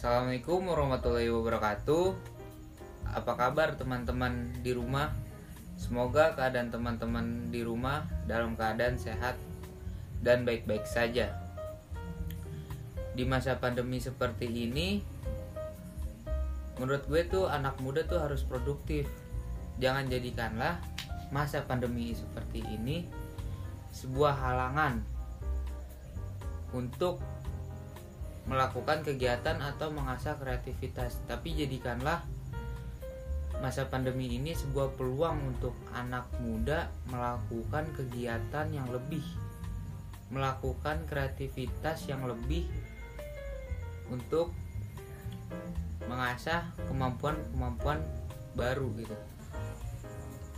Assalamualaikum warahmatullahi wabarakatuh. Apa kabar teman-teman di rumah? Semoga keadaan teman-teman di rumah dalam keadaan sehat dan baik-baik saja. Di masa pandemi seperti ini, menurut gue tuh anak muda tuh harus produktif. Jangan jadikanlah masa pandemi seperti ini sebuah halangan untuk melakukan kegiatan atau mengasah kreativitas, tapi jadikanlah masa pandemi ini sebuah peluang untuk anak muda melakukan kegiatan yang lebih, melakukan kreativitas yang lebih untuk mengasah kemampuan-kemampuan baru gitu.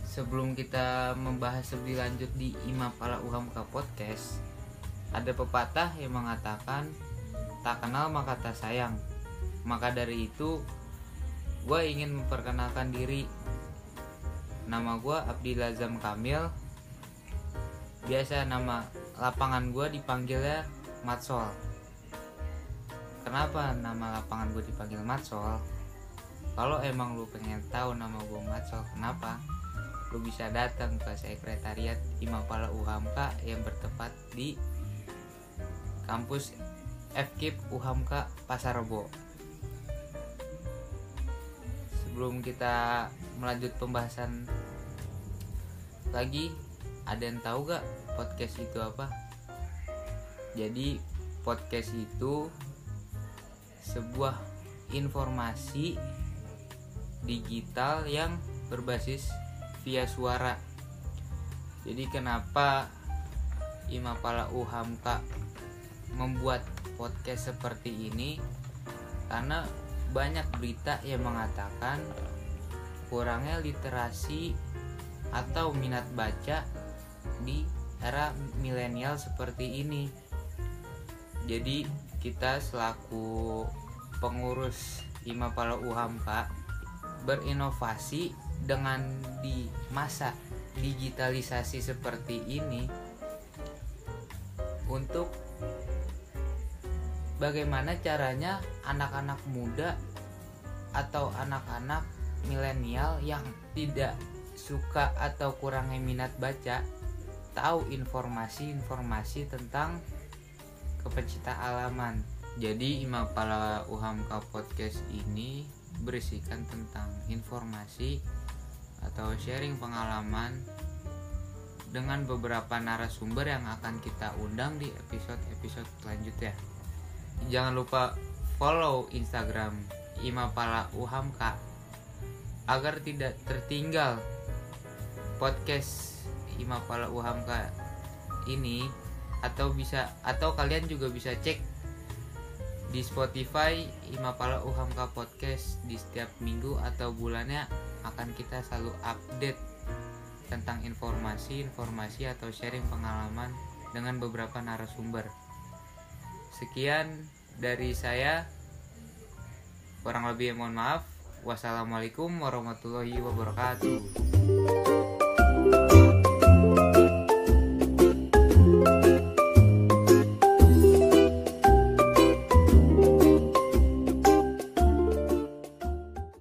Sebelum kita membahas lebih lanjut di Imapala Uhamka Podcast, ada pepatah yang mengatakan tak kenal maka tak sayang. Maka dari itu, gue ingin memperkenalkan diri. Nama gue Abdi Lazam Kamil. Biasa nama lapangan gue dipanggilnya Matsol. Kenapa nama lapangan gue dipanggil Matsol? Kalau emang lu pengen tahu nama gue Matsol, kenapa? Lu bisa datang ke sekretariat Imapala Uhamka yang bertempat di kampus FKIP Uhamka Pasar Rebo. Sebelum kita melanjut pembahasan lagi, ada yang tahu gak podcast itu apa? Jadi podcast itu sebuah informasi digital yang berbasis via suara. Jadi kenapa Imapala Uhamka membuat podcast seperti ini karena banyak berita yang mengatakan kurangnya literasi atau minat baca di era milenial seperti ini. Jadi kita selaku pengurus Imapala Uhamka berinovasi dengan di masa digitalisasi seperti ini untuk bagaimana caranya anak-anak muda atau anak-anak milenial yang tidak suka atau kurangnya minat baca tahu informasi-informasi tentang kepecinta alaman. Jadi Imapala Uhamka Podcast ini berisikan tentang informasi atau sharing pengalaman dengan beberapa narasumber yang akan kita undang di episode-episode selanjutnya jangan lupa follow Instagram Imapala Uhamka agar tidak tertinggal podcast Imapala Uhamka ini atau bisa atau kalian juga bisa cek di Spotify Imapala Uhamka Podcast di setiap minggu atau bulannya akan kita selalu update tentang informasi-informasi atau sharing pengalaman dengan beberapa narasumber. Sekian dari saya. Kurang lebih mohon maaf. Wassalamualaikum warahmatullahi wabarakatuh.